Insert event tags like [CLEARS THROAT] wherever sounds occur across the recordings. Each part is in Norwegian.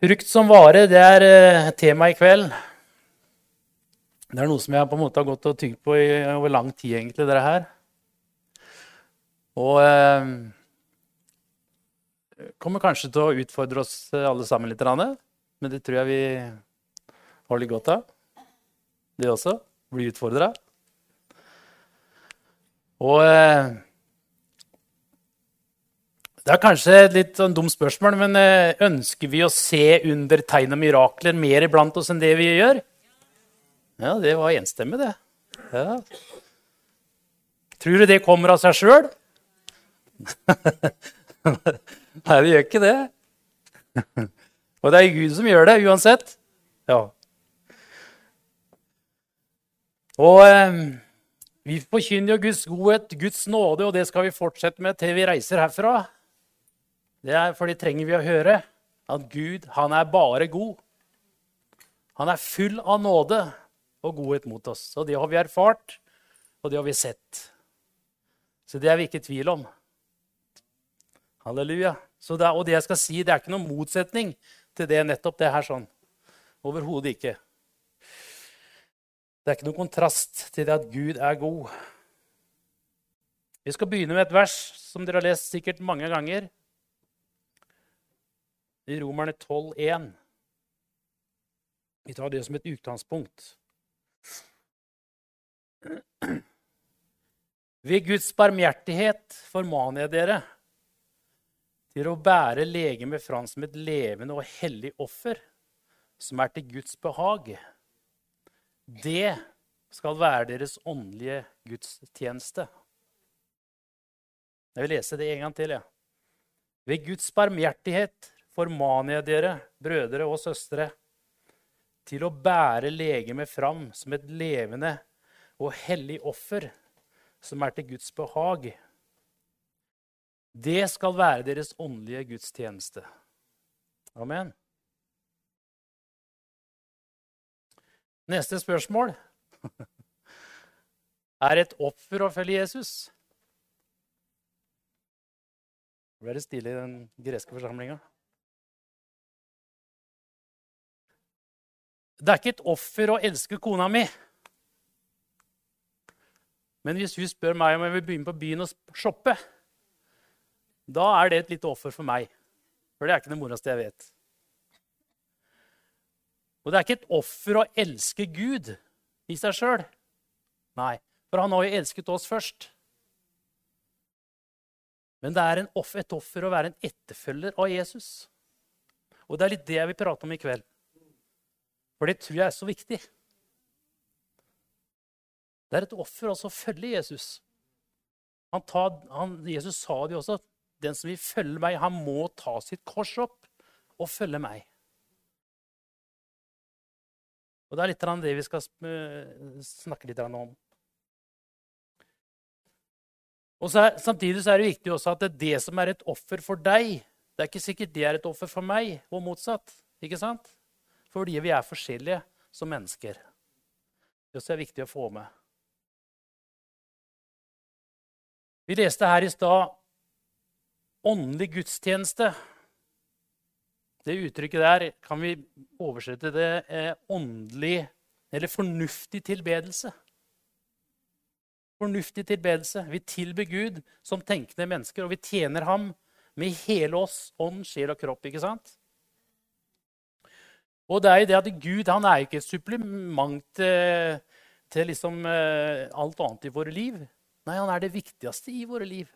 Frukt som vare, det er eh, tema i kveld. Det er noe som jeg på en måte har gått og tygd på i, over lang tid, egentlig, dere her. Og eh, kommer kanskje til å utfordre oss alle sammen litt, men det tror jeg vi litt godt av. Det også. Bli utfordra. Og eh, det er kanskje et litt sånn dumt spørsmål, men eh, ønsker vi å se under tegn og mirakler mer iblant oss enn det vi gjør? Ja, det var enstemmig, det. Ja. Tror du det kommer av seg sjøl? [LAUGHS] Nei, det gjør ikke det. [LAUGHS] Og det er Gud som gjør det uansett. Ja. Og eh, vi forkynner jo Guds godhet, Guds nåde, og det skal vi fortsette med til vi reiser herfra. Det er fordi trenger vi å høre at Gud, han er bare god. Han er full av nåde og godhet mot oss. Og det har vi erfart, og det har vi sett. Så det er vi ikke i tvil om. Halleluja. Det og det jeg skal si, det er ikke noen motsetning til det nettopp det her sånn. Overhodet ikke. Det er ikke noen kontrast til det at Gud er god. Vi skal begynne med et vers som dere har lest sikkert mange ganger i Romerne 12,1. Vi tar det som et utgangspunkt. Ved Guds barmhjertighet formaner jeg dere til å bære legemet fram som et levende og hellig offer, som er til Guds behag. Det skal være deres åndelige gudstjeneste. Jeg vil lese det en gang til. Ja. Ved Guds barmhjertighet formaner jeg dere, brødre og søstre, til å bære legemet fram som et levende og hellig offer som er til Guds behag. Det skal være deres åndelige gudstjeneste. Amen. Neste spørsmål er et offer å følge Jesus. Nå ble det stille i den greske forsamlinga. Det er ikke et offer å elske kona mi. Men hvis hun spør meg om jeg vil begynne på byen og shoppe, da er det et lite offer for meg. For det er ikke det moroste jeg vet. Og det er ikke et offer å elske Gud i seg sjøl. Nei, for han har jo elsket oss først. Men det er offer, et offer å være en etterfølger av Jesus. Og det er litt det jeg vil prate om i kveld. For det tror jeg er så viktig. Det er et offer også å følge Jesus. Han tar, han, Jesus sa det også. Den som vil følge meg, han må ta sitt kors opp og følge meg. Og Det er litt av det vi skal snakke litt om. Og er, Samtidig så er det viktig også at det, det som er et offer for deg, det er ikke sikkert det er et offer for meg, og motsatt. Ikke sant? Fordi vi er forskjellige som mennesker. Det også er viktig å få med. Vi leste her i stad åndelig gudstjeneste. Det uttrykket der kan vi oversette det eh, åndelig eller fornuftig tilbedelse. Fornuftig tilbedelse. Vi tilber Gud som tenkende mennesker, og vi tjener ham med hele oss, ånd, sjel og kropp. ikke sant? Og det er jo det at Gud han er ikke et supplement til, til liksom, uh, alt annet i våre liv. Nei, han er det viktigste i våre liv.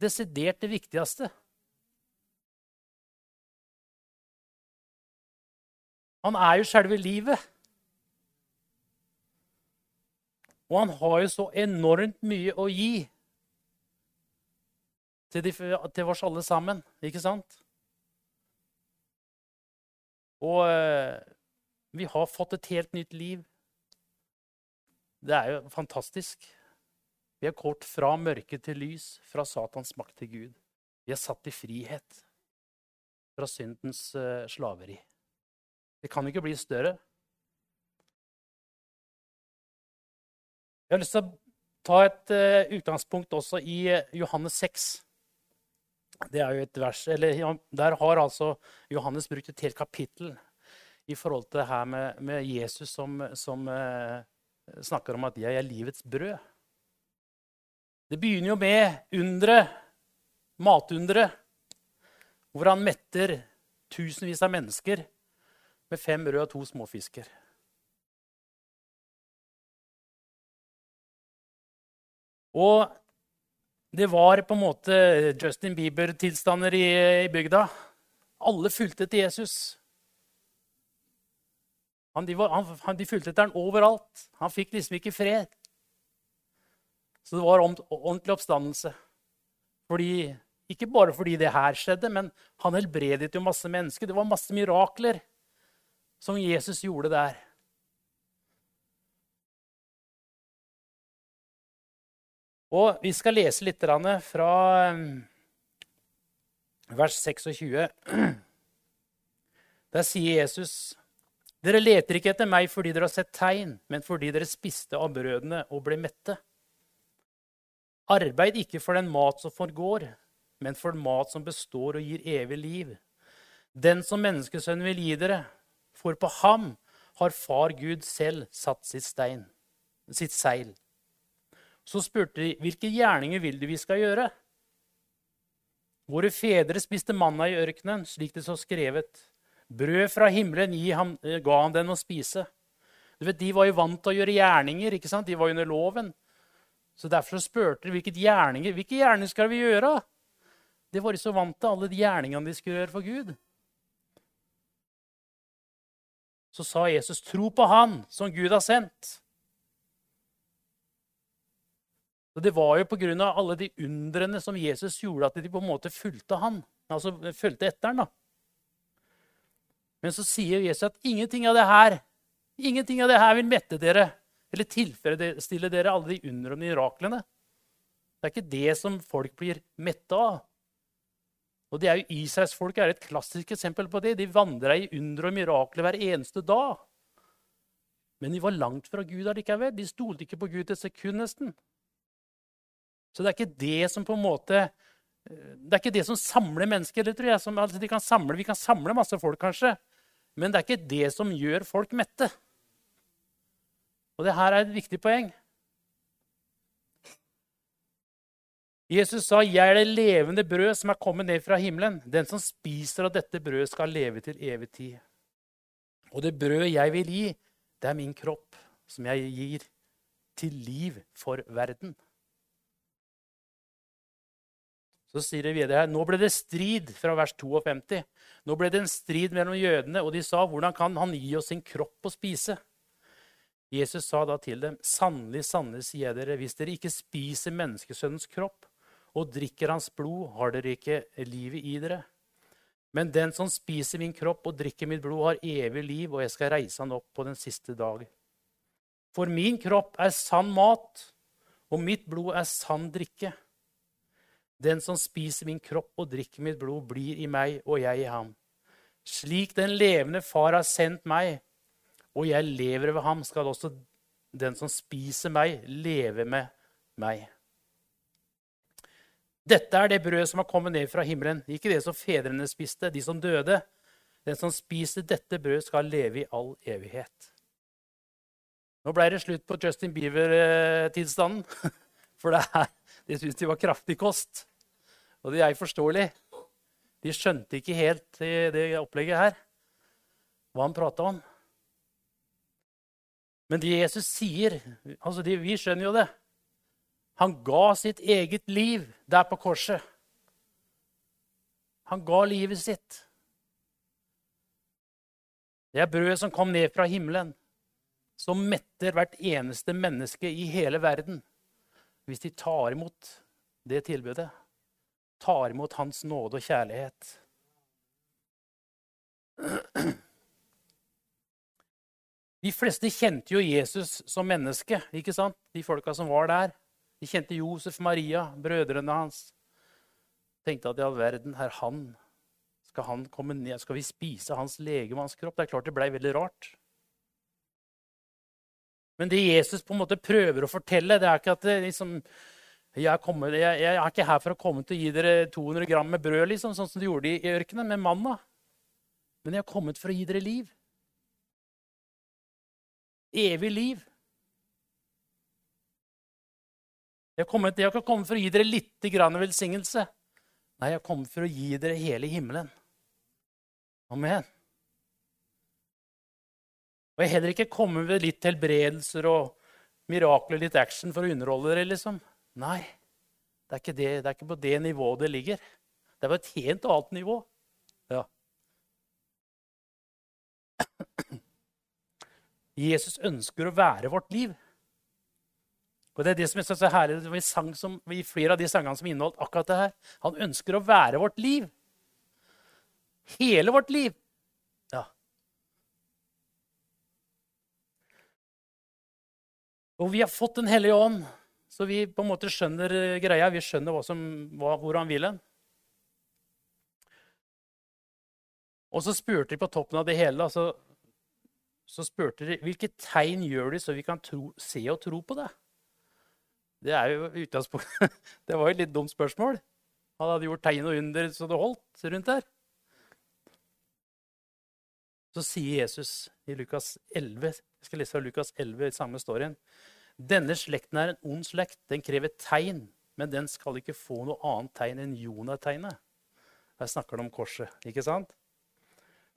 Desidert det viktigste. Han er jo selve livet. Og han har jo så enormt mye å gi til, de, til oss alle sammen, ikke sant? Og eh, vi har fått et helt nytt liv. Det er jo fantastisk. Vi er kort fra mørke til lys, fra Satans makt til Gud. Vi er satt i frihet fra syndens uh, slaveri. Det kan ikke bli større. Jeg har lyst til å ta et uh, utgangspunkt også i Johannes 6. Det er jo et vers, eller Der har altså Johannes brukt et helt kapittel i forhold til det her med, med Jesus som, som eh, snakker om at 'jeg er livets brød'. Det begynner jo med underet, matunderet, hvor han metter tusenvis av mennesker med fem røde og to småfisker. Og det var på en måte Justin Bieber-tilstander i, i, bygda. Alle fulgte til Jesus. Han, de, var, han, de fulgte etter han overalt. Han fikk liksom ikke fred. Så det var ordentlig oppstandelse. Fordi, ikke bare fordi det her skjedde, men han helbredet jo masse mennesker. Det var masse mirakler som Jesus gjorde der. Og vi skal lese litt fra um, vers 26. [CLEARS THROAT] Der sier Jesus dere leter ikke etter meg fordi dere har sett tegn, men fordi dere spiste av brødene og ble mette. Arbeid ikke for den mat som forgår, men for den mat som består og gir evig liv. Den som menneskesønnen vil gi dere, for på ham har far Gud selv satt sitt, stein, sitt seil. Så spurte de, hvilke gjerninger vil du vi skal gjøre? Våre fedre spiste manna i ørkenen, slik det så skrevet. Brød fra himmelen ham, eh, ga han den å spise. Du vet, De var jo vant til å gjøre gjerninger. ikke sant? De var under loven. Så Derfor spurte de hvilke gjerninger hvilke gjerninger skal vi gjøre. Det var de så vant til, alle de gjerningene de skulle gjøre for Gud. Så sa Jesus, 'Tro på Han som Gud har sendt'. Og Det var jo pga. alle de undrene som Jesus gjorde, at de på en måte fulgte han. Altså fulgte etter han da. Men så sier Jesus at ingenting av det her ingenting av det her vil mette dere eller tilfredsstille dere alle de under- og miraklene. Det er ikke det som folk blir mette av. Og det er jo Israels folk er et klassisk eksempel på det. De vandra i under og mirakler hver eneste dag. Men de var langt fra Gud allikevel. De stolte ikke på Gud et sekund nesten. Så det er ikke det som på en måte det er ikke det som samler mennesker. det tror jeg. Som, altså, kan samle, vi kan samle masse folk, kanskje. Men det er ikke det som gjør folk mette. Og det her er et viktig poeng. Jesus sa, 'Jeg er det levende brød som er kommet ned fra himmelen.' 'Den som spiser av dette brødet, skal leve til evig tid.' 'Og det brødet jeg vil gi, det er min kropp, som jeg gir til liv for verden.' Så sier det videre her, Nå ble det strid fra vers 52. Nå ble det en strid mellom jødene, og de sa, 'Hvordan kan han gi oss sin kropp å spise?' Jesus sa da til dem, 'Sannelig, sannelig, sier jeg dere, hvis dere ikke spiser menneskesønnens kropp og drikker hans blod, har dere ikke livet i dere.' Men den som spiser min kropp og drikker mitt blod, har evig liv, og jeg skal reise han opp på den siste dag. For min kropp er sann mat, og mitt blod er sann drikke. Den som spiser min kropp og drikker mitt blod, blir i meg og jeg i ham. Slik den levende Far har sendt meg, og jeg lever ved ham, skal også den som spiser meg, leve med meg. Dette er det brødet som har kommet ned fra himmelen, ikke det som fedrene spiste, de som døde. Den som spiser dette brødet, skal leve i all evighet. Nå ble det slutt på Justin Bieber-tilstanden. [LAUGHS] For det, her, det syns de var kraftig kost. Og det er forståelig. De skjønte ikke helt det opplegget her, hva han prata om. Men det Jesus sier altså de, Vi skjønner jo det. Han ga sitt eget liv der på korset. Han ga livet sitt. Det er brødet som kom ned fra himmelen, som metter hvert eneste menneske i hele verden hvis de tar imot det tilbudet tar imot Hans nåde og kjærlighet. [CLEARS THROAT] De fleste kjente jo Jesus som menneske, ikke sant? de folka som var der. De kjente Josef, Maria, brødrene hans. Tenkte at i all verden, her han, skal han komme ned? Skal vi spise hans legeme, hans kropp? Det er klart det blei veldig rart. Men det Jesus på en måte prøver å fortelle, det er ikke at det liksom Jeg er, kommet, jeg, jeg er, ikke her for å komme til å gi dere 200 gram med brød, liksom, sånn som de gjorde i ørkenen med manna. Men jeg har kommet for å gi dere liv. Evig liv. Jeg har, ikke kommet for å gi dere litt grann velsignelse. Nei, jeg har kommet for å gi dere hele himmelen. Amen. Og jeg har heller ikke kommet med litt helbredelser og mirakler, litt action for å underholde dere, liksom. Nei, det er det, det er ikke på det nivået det ligger. Det er på et helt annet nivå. Ja. Jesus ønsker å være vårt liv. Og det er det som er så herlig, vi sang som, i flere av de sangene som inneholdt akkurat det her. Han ønsker å være vårt liv. Hele vårt liv. Ja. Og vi har fått Den hellige ånd så vi på en måte skjønner eh, greia. Vi skjønner hva som, hva, hvor han vil hen. Og så spurte de på toppen av det hele altså, så spurte de, hvilke tegn gjør de så vi kan tro, se og tro på det. Det er jo utgangspunktet. [LAUGHS] Det var jo et litt dumt spørsmål. Han hadde gjort tegn og under så det holdt rundt der. Så sier Jesus i Lukas 11, jeg skal lese fra Lukas 11 i samme storyen, denne slekten er en ond slekt. Den krever tegn, men den skal ikke få noe annet tegn enn Jonah-tegnet. Her snakker han om korset, ikke sant?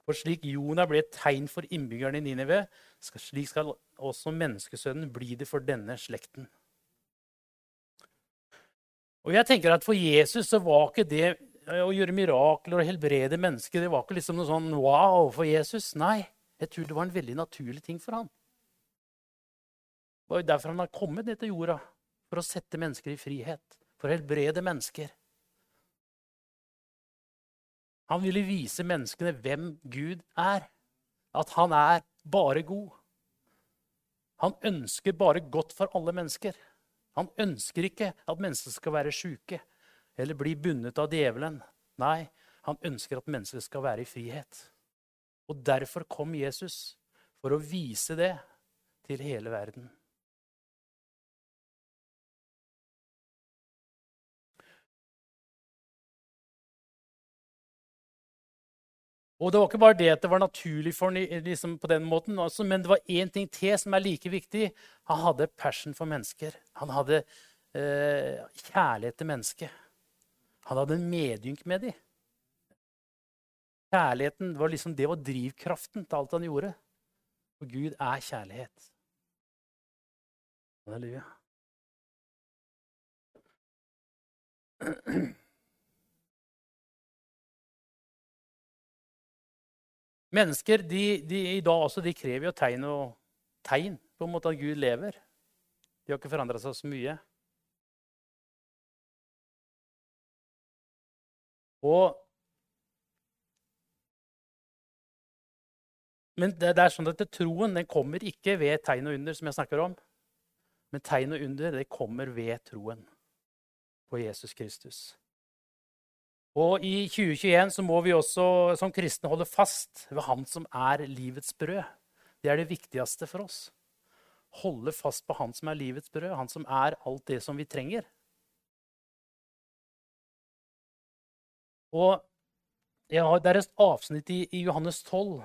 For slik Jonah ble et tegn for innbyggerne i Ninive, slik skal også menneskesønnen bli det for denne slekten. Og jeg tenker at For Jesus så var ikke det å gjøre mirakler og helbrede mennesker det var ikke liksom noe sånn wow for Jesus. Nei, jeg tror det var en veldig naturlig ting for ham. Det jo derfor han har kommet ned til jorda. For å sette mennesker i frihet. For å helbrede mennesker. Han ville vise menneskene hvem Gud er. At han er bare god. Han ønsker bare godt for alle mennesker. Han ønsker ikke at mennesker skal være sjuke eller bli bundet av djevelen. Nei, han ønsker at mennesker skal være i frihet. Og derfor kom Jesus, for å vise det til hele verden. Og det var ikke bare det at det var naturlig for ham liksom på den måten, også, altså, men det var én ting til som er like viktig. Han hadde passion for mennesker. Han hadde eh, kjærlighet til mennesket. Han hadde en medynk med dem. Kjærligheten var liksom, det var drivkraften til alt han gjorde. For Gud er kjærlighet. Halleluja. [CLEARS THROAT] Mennesker de, de, i dag også, de krever jo tegn og tegn på en måte at Gud lever. De har ikke forandra seg så mye. Og Men det, det er sånn at troen den kommer ikke ved tegn og under, som jeg snakker om. Men tegn og under det kommer ved troen på Jesus Kristus. Og i 2021 så må vi også som kristne holde fast ved Han som er livets brød. Det er det viktigste for oss. Holde fast på Han som er livets brød, Han som er alt det som vi trenger. Og har, Det er et avsnitt i, i Johannes 12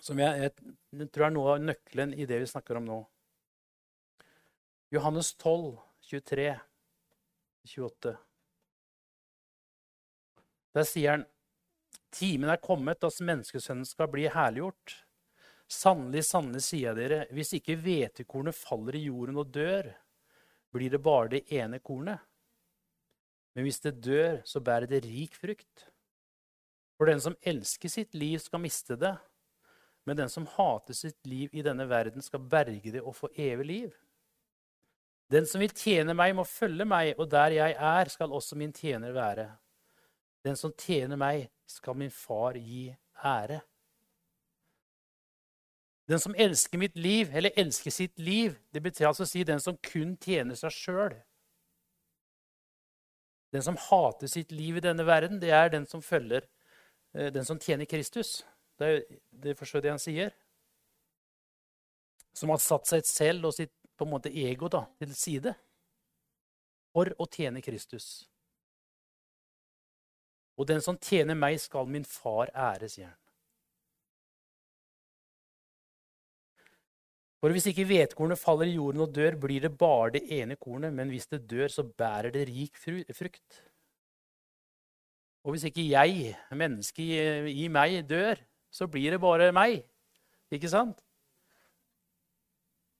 som jeg, jeg, tror er noe av nøkkelen i det vi snakker om nå. Johannes 12, 23, 28. Der sier han Timen er kommet da menneskesønnen skal bli herliggjort. Sannelig, sannelig, sier jeg dere, hvis ikke hvetekornet faller i jorden og dør, blir det bare det ene kornet. Men hvis det dør, så bærer det rik frukt. For den som elsker sitt liv, skal miste det. Men den som hater sitt liv i denne verden, skal berge det og få evig liv. Den som vil tjene meg, må følge meg, og der jeg er, skal også min tjener være. Den som tjener meg, skal min far gi ære. Den som elsker mitt liv, eller elsker sitt liv, det betyr altså å si den som kun tjener seg sjøl. Den som hater sitt liv i denne verden, det er den som følger eh, den som tjener Kristus. Det er det forstår det han sier. Som har satt seg selv og sitt på en måte ego da, til side. for å tjene Kristus. Og den som tjener meg, skal min far ære, sier han. For hvis ikke hvetekornet faller i jorden og dør, blir det bare det ene kornet, men hvis det dør, så bærer det rik frukt. Og hvis ikke jeg, mennesket i meg, dør, så blir det bare meg. Ikke sant?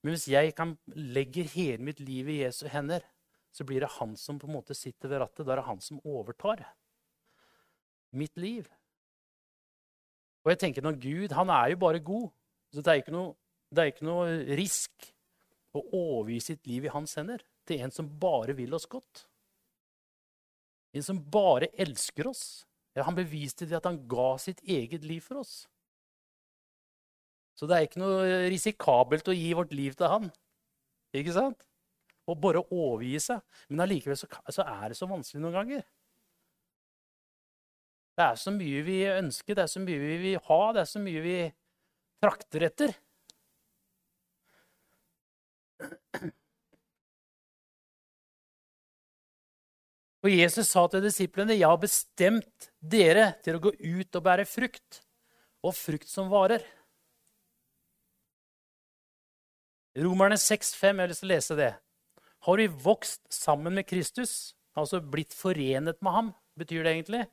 Men hvis jeg kan legge hele mitt liv i Jesu hender, så blir det han som på en måte sitter ved rattet. Da er det han som overtar mitt liv. Og jeg tenker når Gud han er jo bare god. Så det er ikke noe, er ikke noe risk å overgi sitt liv i hans hender til en som bare vil oss godt. En som bare elsker oss. Ja, han beviste det at han ga sitt eget liv for oss. Så det er ikke noe risikabelt å gi vårt liv til han. Ikke sant? Og bare overgi seg. Men allikevel så, så er det så vanskelig noen ganger. Det er så mye vi ønsker, det er så mye vi vil ha, det er så mye vi trakter etter. Og Jesus sa til disiplene, 'Jeg har bestemt dere til å gå ut og bære frukt, og frukt som varer.' Romerne 6,5, jeg har lyst til å lese det. Har vi vokst sammen med Kristus, altså blitt forenet med ham, betyr det egentlig?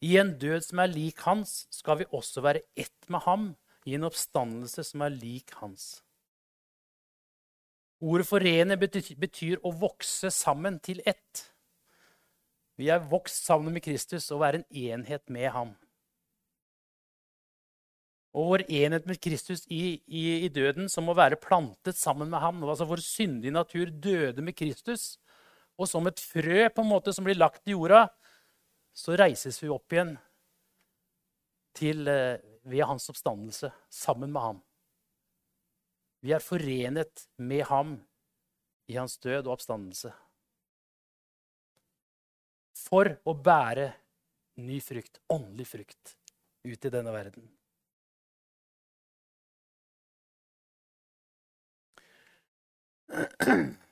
I en død som er lik hans, skal vi også være ett med ham i en oppstandelse som er lik hans. Ordet 'forene' betyr, betyr å vokse sammen til ett. Vi er vokst sammen med Kristus og være en enhet med ham. Og vår enhet med Kristus i, i, i døden, som å være plantet sammen med ham. Altså Vår syndige natur døde med Kristus. Og som et frø på en måte som blir lagt i jorda, så reises vi opp igjen til, eh, ved hans oppstandelse, sammen med ham. Vi er forenet med ham i hans død og oppstandelse for å bære ny frukt, åndelig frukt, ut i denne verden. [CLEARS THROAT]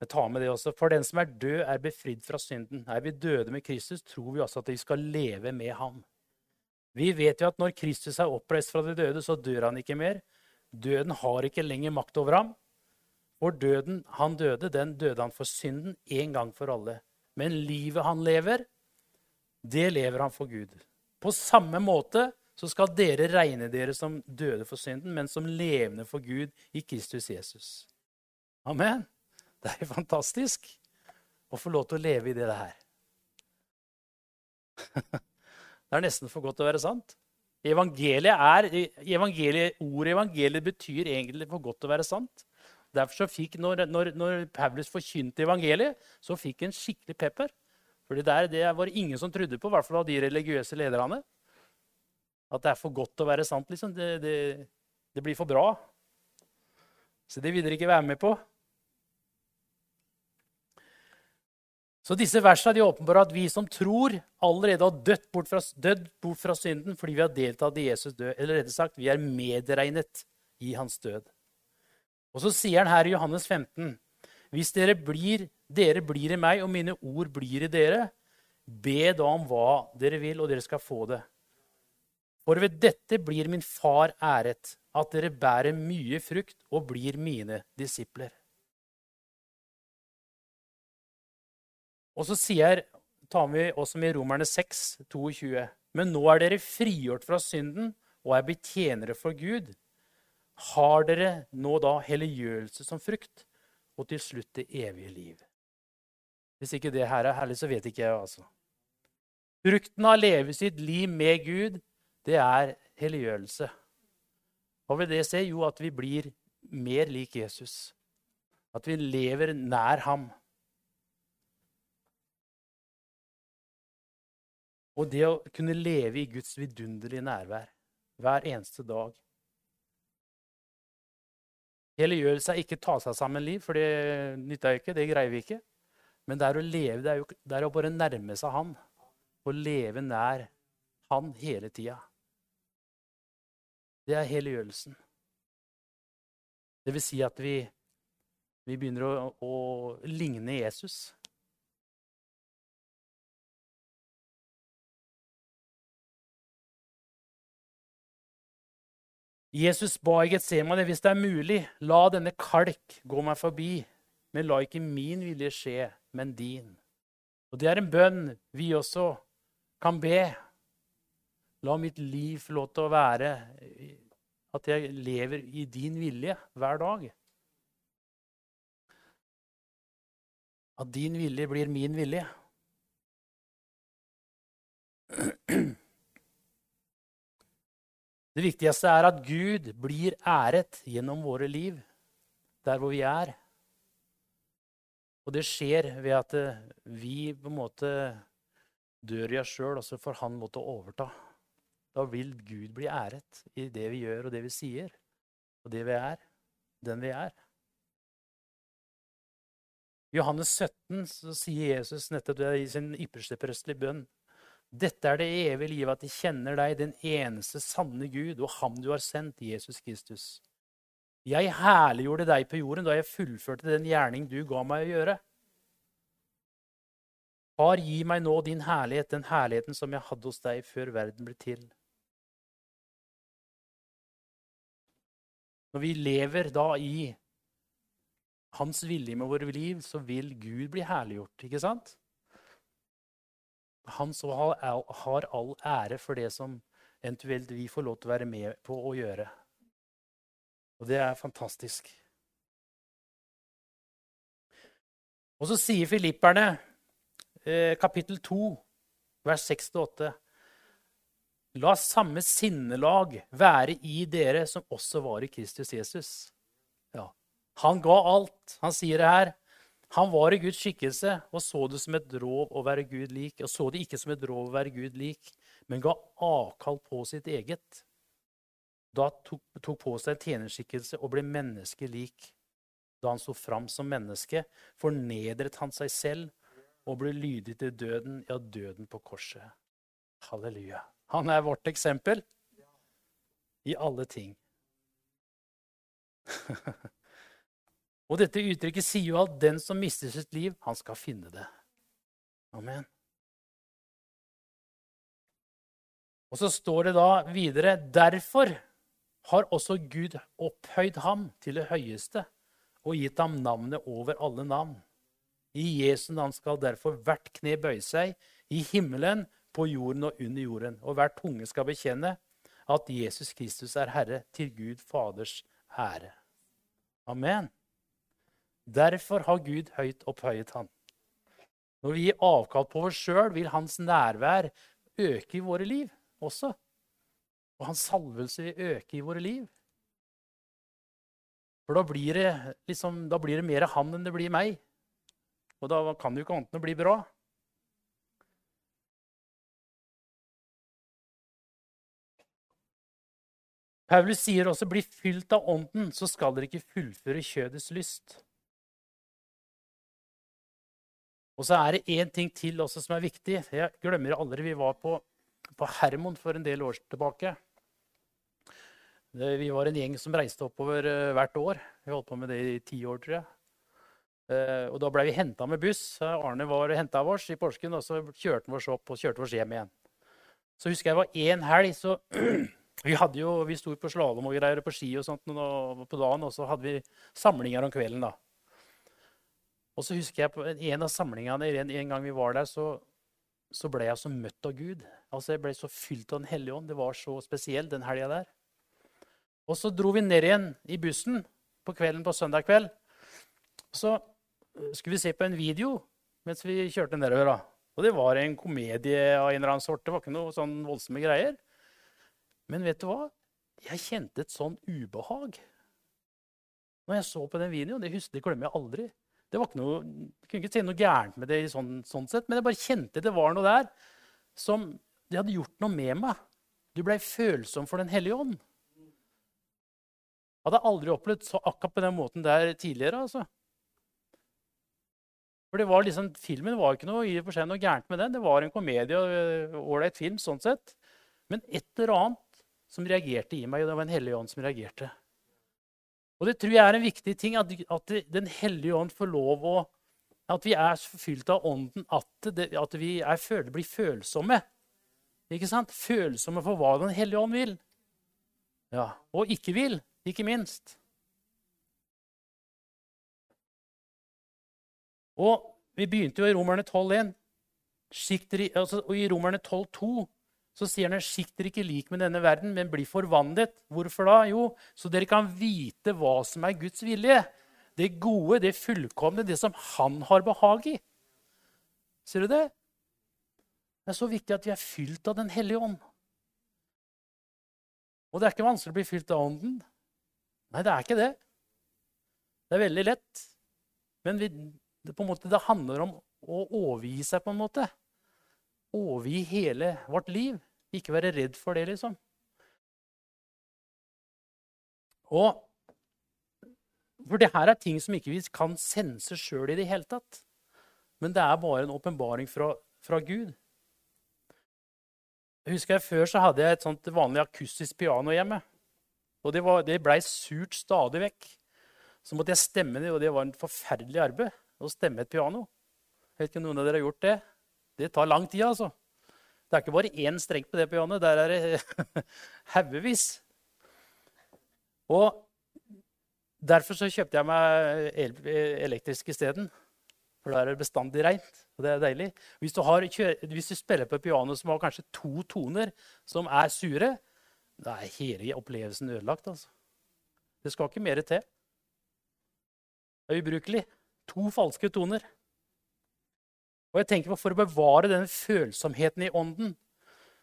Jeg tar med det også. For den som er død, er befridd fra synden. Er vi døde med Kristus, tror vi også at vi skal leve med ham. Vi vet jo at når Kristus er oppreist fra de døde, så dør han ikke mer. Døden har ikke lenger makt over ham. For døden han døde, den døde han for synden en gang for alle. Men livet han lever, det lever han for Gud. På samme måte så skal dere regne dere som døde for synden, men som levende for Gud i Kristus Jesus. Amen. [LAUGHS] Det er jo fantastisk å få lov til å leve i det her. [LAUGHS] Det er nesten for godt til å være sant. Evangeliet er, evangeliet, Ordet evangeliet betyr egentlig for godt til å være sant. Derfor så fikk, når, når, når Paulus forkynte evangeliet, så fikk han skikkelig pepper. Fordi der, det var ingen som trodde på, i hvert fall av de religiøse lederne. At det er for godt til å være sant. liksom. Det, det, det blir for bra. Så det vil dere ikke være med på. Så disse versene de åpenbarer at vi som tror, allerede har dødd bort, fra, bort fra synden fordi vi har deltatt i Jesus død. Eller rett sagt, vi er medregnet i hans død. Og så sier han her i Johannes 15.: Hvis dere blir, dere blir i meg, og mine ord blir i dere, be da om hva dere vil, og dere skal få det. For ved dette blir min far æret, at dere bærer mye frukt og blir mine disipler. Og så sier, tar vi også med Romerne 6, 22. Men nå er dere frigjort fra synden og er blitt tjenere for Gud. Har dere nå da helliggjørelse som frukt, og til slutt det evige liv? Hvis ikke det her er herlig, så vet ikke jeg, altså. Frukten av å leve sitt liv med Gud, det er helliggjørelse. Hva vil det si? Jo, at vi blir mer lik Jesus. At vi lever nær ham. Og det å kunne leve i Guds vidunderlige nærvær hver eneste dag. Helliggjørelse er ikke ta seg sammen liv, for det nytter ikke. Det greier vi ikke. Men det er å leve, det er, jo, det er å bare nærme seg Han. Å leve nær Han hele tida. Det er helliggjørelsen. Det vil si at vi Vi begynner å, å ligne Jesus. Jesus ba i Getsemane hvis det er mulig, la denne kalk gå meg forbi. Men la ikke min vilje skje, men din. Og det er en bønn vi også kan be. La mitt liv få lov til å være at jeg lever i din vilje hver dag. At din vilje blir min vilje. [CLEARS THROAT] Det viktigste er at Gud blir æret gjennom våre liv, der hvor vi er. Og det skjer ved at eh, vi på en måte dør i oss sjøl, og så får han måtte overta. Da vil Gud bli æret i det vi gjør, og det vi sier, og det vi er. Den vi er. I Johannes 17 så sier Jesus nettopp det i sin ypperste prestelige bønn. Dette er det evige livet, at de kjenner deg, den eneste sanne Gud, og ham du har sendt, Jesus Kristus. Jeg herliggjorde deg på jorden da jeg fullførte den gjerning du ga meg å gjøre. Far, gi meg nå din herlighet, den herligheten som jeg hadde hos deg før verden ble til. Når vi lever da i hans vilje med våre liv, så vil Gud bli herliggjort, ikke sant? Han så har all ære for det som eventuelt vi får lov til å være med på å gjøre. Og det er fantastisk. Og så sier filipperne, eh, kapittel 2, vers 6-8 La samme sinnelag være i dere som også var i Kristus Jesus. Ja. Han ga alt. Han sier det her. Han var i Guds skikkelse og så det som et rov å være Gud lik. Og så det ikke som et rov å være Gud lik, men ga avkall på sitt eget. Da tok, tok på seg en tjenerskikkelse og ble menneskelik. Da han sto fram som menneske, fornedret han seg selv og ble lydig til døden, ja, døden på korset. Halleluja. Han er vårt eksempel i alle ting. [LAUGHS] Og dette uttrykket sier jo at den som mister sitt liv, han skal finne det. Amen. Og så står det da videre Derfor har også Gud opphøyd ham til det høyeste og gitt ham navnet over alle navn. I Jesu navn skal derfor hvert kne bøye seg, i himmelen, på jorden og under jorden. Og hver tunge skal bekjenne at Jesus Kristus er Herre, til Gud Faders ære. Amen. Derfor har Gud høyt opphøyet han. Når vi gir avkall på oss sjøl, vil hans nærvær øke i våre liv også. Og hans salvelse vil øke i våre liv. For da blir det, liksom, da blir det mer han enn det blir meg. Og da kan det jo ikke annet enn å bli bra. Paulus sier også 'bli fylt av ånden', så skal dere ikke fullføre kjødets lyst. Og så er det én ting til også som er viktig. Jeg glemmer aldri vi var på, på Hermon for en del år tilbake. Vi var en gjeng som reiste oppover uh, hvert år. Vi holdt på med det i ti år, tror jeg. Uh, og da ble vi henta med buss. Arne var henta oss i Porsgrunn, og så kjørte han oss opp og kjørte oss hjem igjen. Så husker jeg det var én helg, så [CLEARS THROAT] vi hadde jo, vi sto på slalåm og greier på ski og sånt på dagen, og så hadde vi samlinger om kvelden. da. Og så husker jeg på en av samlingene en, en gang vi var der, så, så, ble jeg så møtt av Gud. Altså Jeg ble så fylt av Den hellige ånd. Det var så spesielt den helga der. Og så dro vi ned igjen i bussen på kvelden på søndag kveld. Så øh, skulle vi se på en video mens vi kjørte nedover. da. Og det var en komedie av en eller annen sort. Det var ikke noe sånn voldsomme greier. Men vet du hva? Jeg kjente et sånn ubehag når jeg så på den videoen. Det, husker, det glemmer jeg aldri. Det var ikke noe, jeg kunne ikke se noe gærent med det, sånn, sånn, sett, men jeg bare kjente det var noe der som det hadde gjort noe med meg. Du blei følsom for Den hellige ånd. Hadde aldri opplevd så akkurat på den måten der tidligere. altså. For det var liksom, Filmen var ikke noe, i og for seg noe gærent med den. Det var en komedie og ålreit film. sånn sett. Men et eller annet som reagerte i meg, og det var en hellig ånd som reagerte. Og det tror jeg er en viktig ting, at, at Den hellige ånd får lov å At vi er fylt av ånden, at, det, at vi er, blir følsomme. Ikke sant? Følsomme for hva Den hellige ånd vil. Ja, Og ikke vil, ikke minst. Og vi begynte jo i Romerne 12,1. Altså, og i Romerne 12,2 så sier han skikt dere ikke lik med denne verden, men bli forvandlet. Hvorfor da? Jo, så dere kan vite hva som er Guds vilje. Det gode, det fullkomne, det som han har behag i. Ser du det? Det er så viktig at vi er fylt av Den hellige ånd. Og det er ikke vanskelig å bli fylt av Ånden. Nei, det er ikke det. Det er veldig lett. Men vi, det, måte, det handler om å overgi seg, på en måte. Overgi hele vårt liv. Ikke være redd for det, liksom. Og For det her er ting som ikke vi kan sense sjøl i det hele tatt. Men det er bare en åpenbaring fra, fra, Gud. Jeg husker jeg Før så hadde jeg et sånt vanlig akustisk piano hjemme. Og det, var, det blei surt stadig vekk. Så måtte jeg stemme det, og det var en forferdelig arbeid å stemme et piano. Jeg vet ikke om noen av dere har gjort det. Det tar lang tid, altså. Det er ikke bare én streng på det pianoet. Der er det [LAUGHS] haugevis. Og derfor så kjøpte jeg meg elektrisk isteden. For da er det bestandig reint. Og det er deilig. Hvis du, har, hvis du spiller på et piano som har kanskje to toner som er sure, da er hele opplevelsen ødelagt. altså. Det skal ikke mer til. Det er ubrukelig. To falske toner. Og jeg tenker For å bevare denne følsomheten i ånden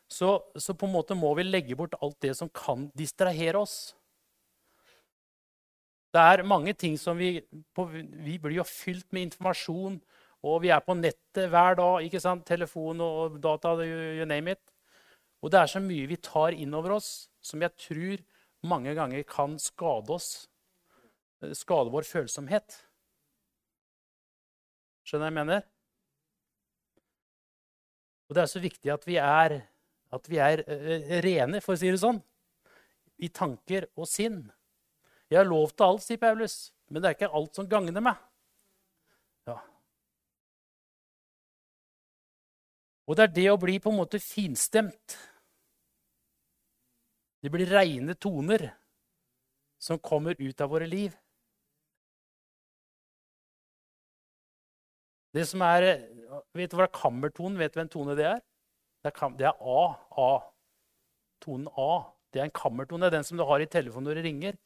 så, så, på en måte må vi legge bort alt det som kan distrahere oss. Det er mange ting som vi på, Vi blir jo fylt med informasjon, og vi er på nettet hver dag. ikke sant? Telefon og data, you, you name it. Og det er så mye vi tar inn over oss, som jeg tror mange ganger kan skade oss. Skade vår følsomhet. Skjønner du hva jeg mener? Og det er så viktig at vi er, at vi er uh, rene, for å si det sånn, i tanker og sinn. Jeg har lov til alt, sier Paulus, men det er ikke alt som gagner meg. Ja. Og det er det å bli på en måte finstemt. Det blir reine toner som kommer ut av våre liv. Det som er Vet du hva kammertonen Vet du hvem tone det er? Det er, det er A. A. Tonen A. Det er en kammertone. Den som du har i telefonen når du ringer.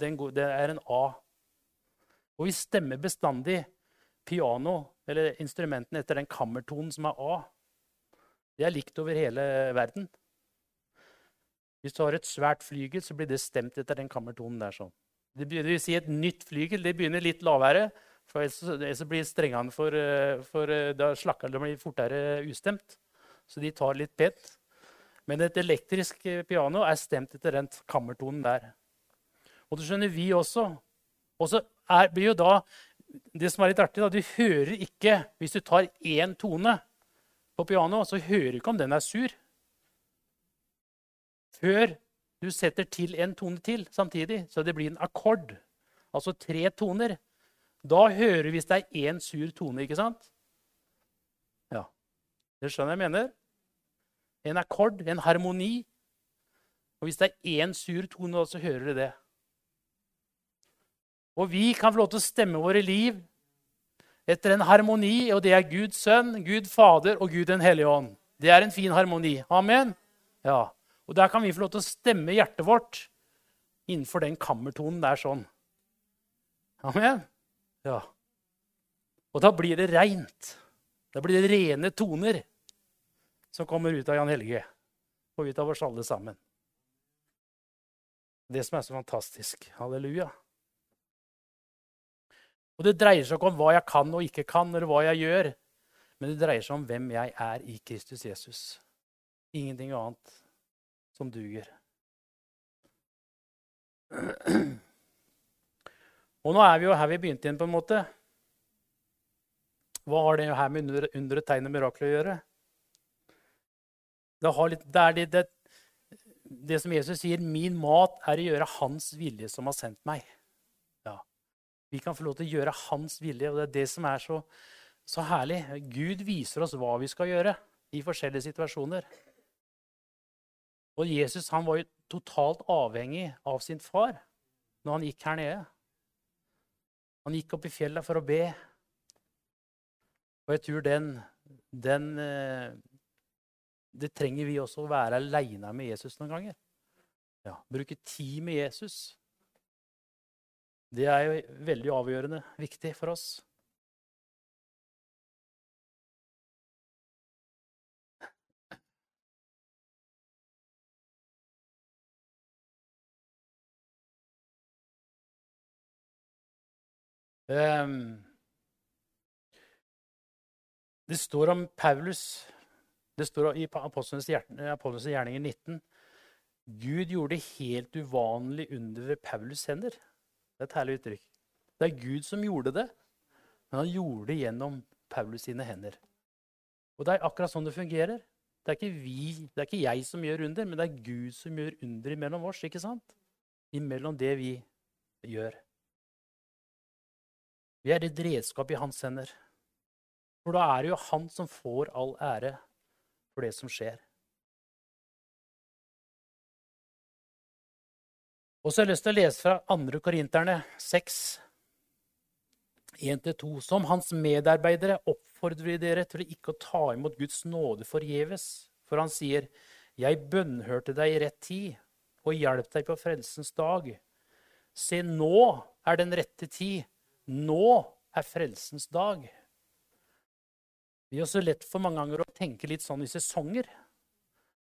Den, det er en A. Og vi stemmer bestandig piano eller instrumentene etter den kammertonen som er A. Det er likt over hele verden. Hvis du har et svært flygel, så blir det stemt etter den kammertonen der. sånn. Det vil si Et nytt flygel det begynner litt lavere, for ellers blir strengene for, eh, for eh, Da slakker det blir fortere ustemt. Så de tar litt pent. Men et elektrisk eh, piano er stemt etter den kammertonen der. Og det skjønner vi også. Og så blir jo da Det som er litt artig, da, du hører ikke Hvis du tar én tone på piano, så hører du ikke om den er sur. Før du setter til en tone til samtidig, så det blir en akkord. Altså tre toner. Da hører vi hvis det er én sur tone, ikke sant? Ja. Dere skjønner jeg mener? En akkord, en harmoni. Og hvis det er én sur tone, så hører dere det. Og vi kan få lov til å stemme våre liv etter en harmoni, og det er Guds sønn, Gud Fader og Gud den hellige ånd. Det er en fin harmoni. Amen? Ja. Og der kan vi få lov til å stemme hjertet vårt innenfor den kammertonen der sånn. Amen? Ja. Og da blir det reint. Da blir det rene toner som kommer ut av Jan Helge og ut av oss alle sammen. Det som er så fantastisk. Halleluja. Og Det dreier seg ikke om hva jeg kan og ikke kan, eller hva jeg gjør. Men det dreier seg om hvem jeg er i Kristus Jesus. Ingenting annet som duger. [CLEARS THROAT] Og nå er vi jo her vi begynte igjen, på en måte. Hva har det her med under, under tegn og mirakler å gjøre? Det, litt, det er det, det, det, som Jesus sier, 'Min mat er å gjøre Hans vilje som har sendt meg'. Vi kan få lov til å gjøre hans vilje, og det er det som er så, så herlig. Gud viser oss hva vi skal gjøre i forskjellige situasjoner. Og Jesus han var jo totalt avhengig av sin far når han gikk her nede. Han gikk opp i fjellet for å be. Og jeg tror den, den eh, Det trenger vi også å være aleine med Jesus noen ganger. Ja, Bruke tid med Jesus. Det er jo veldig avgjørende viktig for oss. Det står om Paulus det står i Apostlenes gjerninger 19 Gud gjorde helt uvanlig under ved Paulus' hender. Det er et herlig uttrykk. Det er Gud som gjorde det, men han gjorde det gjennom Paulus sine hender. Og det er akkurat sånn det fungerer. Det er ikke, vi, det er ikke jeg som gjør under, men det er Gud som gjør under imellom oss. ikke sant? Imellom det vi gjør. Vi er et redskap i hans hender. For da er det jo han som får all ære for det som skjer. Og så har jeg lyst til å lese fra 2. Korinterne 6, 1-2. Som hans medarbeidere oppfordrer vi dere til ikke å ta imot Guds nåde forgjeves. For han sier, 'Jeg bønnhørte deg i rett tid og hjalp deg på frelsens dag.' Se, nå er den rette tid nå er frelsens dag. Det er også lett for mange ganger å tenke litt sånn i sesonger.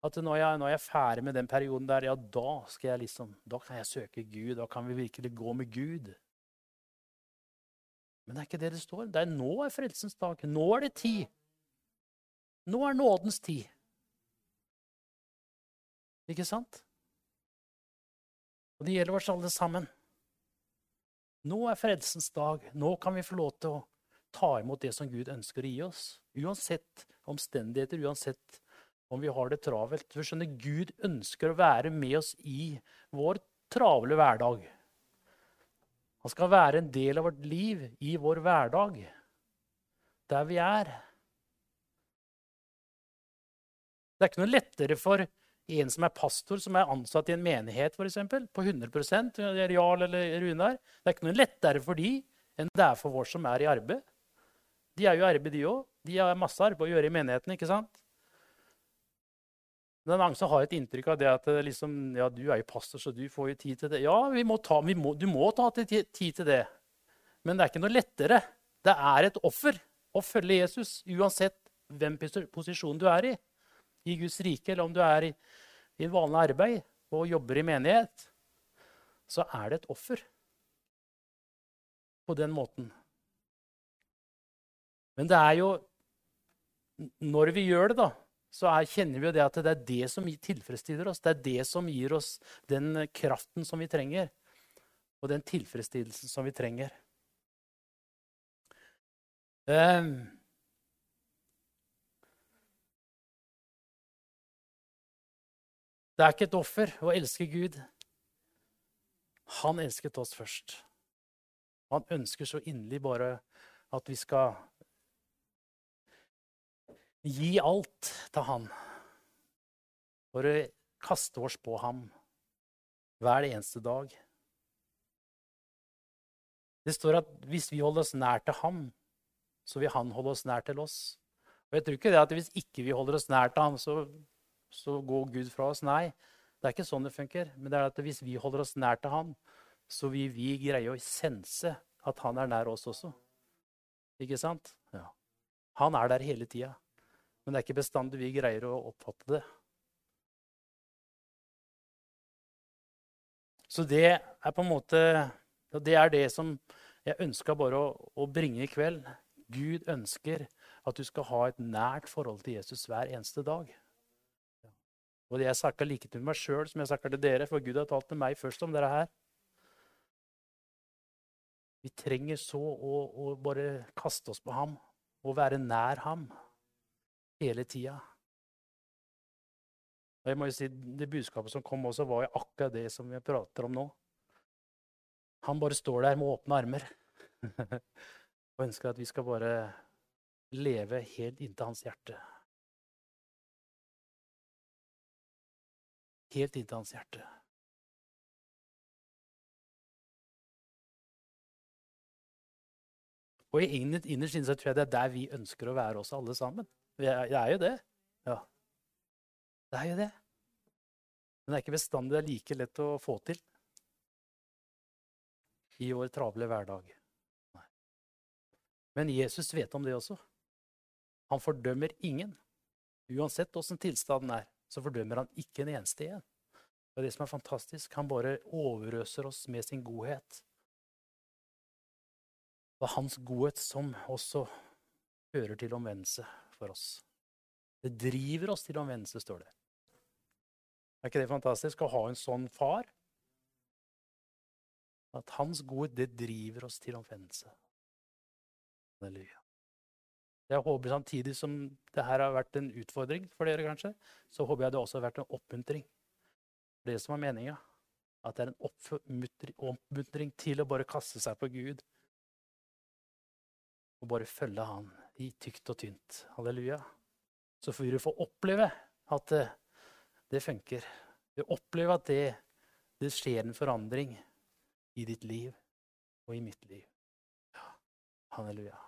At når jeg, når jeg er ferdig med den perioden der, ja, da skal jeg liksom, da kan jeg søke Gud. Da kan vi virkelig gå med Gud. Men det er ikke det det står. Det er nå er frelsens dag. Nå er det tid. Nå er nådens tid. Ikke sant? Og det gjelder oss alle sammen. Nå er fredsens dag. Nå kan vi få lov til å ta imot det som Gud ønsker å gi oss. Uansett omstendigheter, uansett om vi har det travelt. For skjønner, Gud ønsker å være med oss i vår travle hverdag. Han skal være en del av vårt liv i vår hverdag, der vi er. Det er ikke noe lettere for en som er pastor, som er ansatt i en menighet for eksempel, på 100% Jarl eller Runar. Det er ikke noe lettere for de enn det er for vår som er i arbeid. De er jo i arbeid, de òg. De har masse arbeid å gjøre i menigheten. ikke sant? Men mange som har et inntrykk av det at liksom, ja, du er jo pastor, så du får jo tid til det. Ja, må ta, må, du må ta tid til det. Men det er ikke noe lettere. Det er et offer å følge Jesus, uansett hvem posisjon du er i i Guds rike, eller om du er i, i vanlig arbeid og jobber i menighet, så er det et offer på den måten. Men det er jo Når vi gjør det, da, så er, kjenner vi jo det at det er det som tilfredsstiller oss. Det er det som gir oss den kraften som vi trenger, og den tilfredsstillelsen som vi trenger. Um, Det er ikke et offer å elske Gud. Han elsket oss først. Han ønsker så inderlig bare at vi skal gi alt til han. For å kaste oss på ham hver eneste dag. Det står at hvis vi holder oss nær til ham, så vil han holde oss nær til oss. Og jeg tror ikke det at Hvis ikke vi holder oss nær til ham, så så går Gud fra oss. Nei, det er ikke sånn det funker. Men det er at hvis vi holder oss nær til Han, så vil vi greie å sense at Han er nær oss også. Ikke sant? Ja. Han er der hele tida. Men det er ikke bestandig vi greier å oppfatte det. Så det er på en måte Det er det som jeg ønska bare å, å bringe i kveld. Gud ønsker at du skal ha et nært forhold til Jesus hver eneste dag. Og jeg snakker like til meg sjøl som jeg snakker til dere, for Gud har talt til meg først om dette her. Vi trenger så å, å bare kaste oss på ham og være nær ham hele tida. Og jeg må jo si, Det budskapet som kom også, var jo akkurat det som vi prater om nå. Han bare står der med åpne armer. [LAUGHS] Og ønsker at vi skal bare leve helt inntil hans hjerte. Helt inntil hans hjerte. Og innerst inne tror jeg det er der vi ønsker å være også, alle sammen. Det er jo det. Ja. Det er jo det. Men det er ikke bestandig det er like lett å få til i vår travle hverdag. Nei. Men Jesus vet om det også. Han fordømmer ingen. Uansett åssen tilstanden er, så fordømmer han ikke en eneste igjen. Det er det som er fantastisk. Han bare overøser oss med sin godhet. Det er hans godhet som også fører til omvendelse for oss. Det driver oss til omvendelse, står det. Er ikke det fantastisk å ha en sånn far? At hans godhet, det driver oss til omvendelse. Halleluja. Jeg håper samtidig som det her har vært en utfordring for dere, kanskje, så håper jeg det også har vært en oppmuntring. Det som er meninga. At det er en oppmuntring til å bare kaste seg på Gud. Og bare følge Han i tykt og tynt. Halleluja. Så får vi få oppleve at det, det funker. Vi opplever at det, det skjer en forandring i ditt liv og i mitt liv. Halleluja.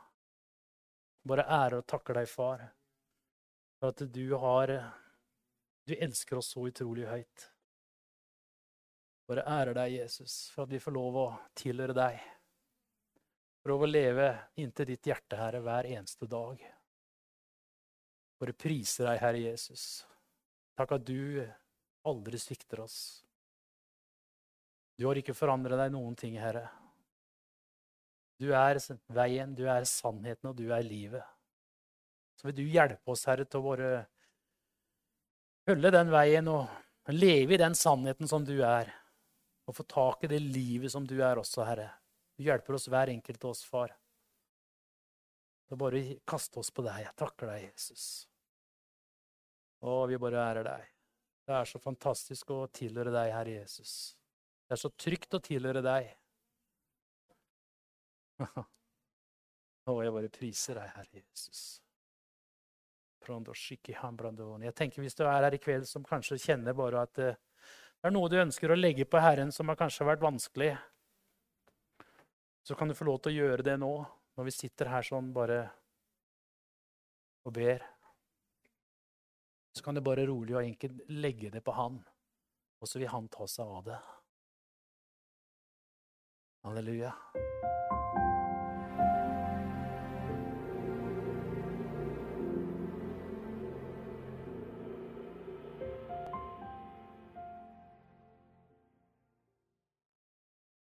Bare ære og takke deg, far, for at du har Du elsker oss så utrolig høyt. Bare ære deg, Jesus, for at vi får lov å tilhøre deg. For å leve inntil ditt hjerte, Herre, hver eneste dag. Bare priser deg, Herre Jesus. Takk at du aldri svikter oss. Du har ikke forandret deg noen ting, Herre. Du er veien, du er sannheten, og du er livet. Så vil du hjelpe oss, Herre, til å bare følge den veien og leve i den sannheten som du er. Og få tak i det livet som du er også, Herre. Du hjelper oss hver enkelt av oss, far. Så bare kaste oss på deg. Jeg takker deg, Jesus. Å, vi bare ærer deg. Det er så fantastisk å tilhøre deg, Herre Jesus. Det er så trygt å tilhøre deg. [LAUGHS] Å, jeg bare priser deg, Herre Jesus. Jeg tenker Hvis du er her i kveld som kanskje kjenner bare at eh, det er noe du ønsker å legge på Herren som har kanskje vært vanskelig, så kan du få lov til å gjøre det nå, når vi sitter her sånn bare og ber. Så kan du bare rolig og enkelt legge det på Han, og så vil Han ta seg av det. Halleluja.